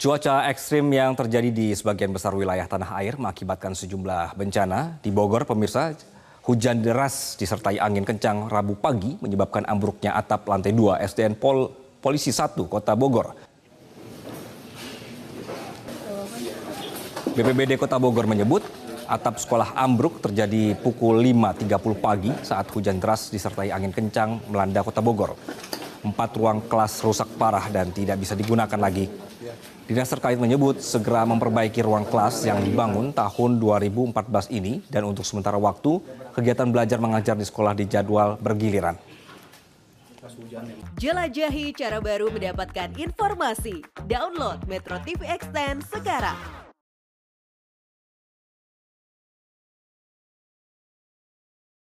Cuaca ekstrim yang terjadi di sebagian besar wilayah tanah air mengakibatkan sejumlah bencana. Di Bogor, pemirsa, hujan deras disertai angin kencang Rabu pagi menyebabkan ambruknya atap lantai 2 SDN Pol Polisi 1 Kota Bogor. BPBD Kota Bogor menyebut atap sekolah ambruk terjadi pukul 5.30 pagi saat hujan deras disertai angin kencang melanda Kota Bogor. Empat ruang kelas rusak parah dan tidak bisa digunakan lagi. Dinas terkait menyebut segera memperbaiki ruang kelas yang dibangun tahun 2014 ini dan untuk sementara waktu kegiatan belajar mengajar di sekolah di jadwal bergiliran. Jelajahi cara baru mendapatkan informasi. Download Metro TV Extend sekarang.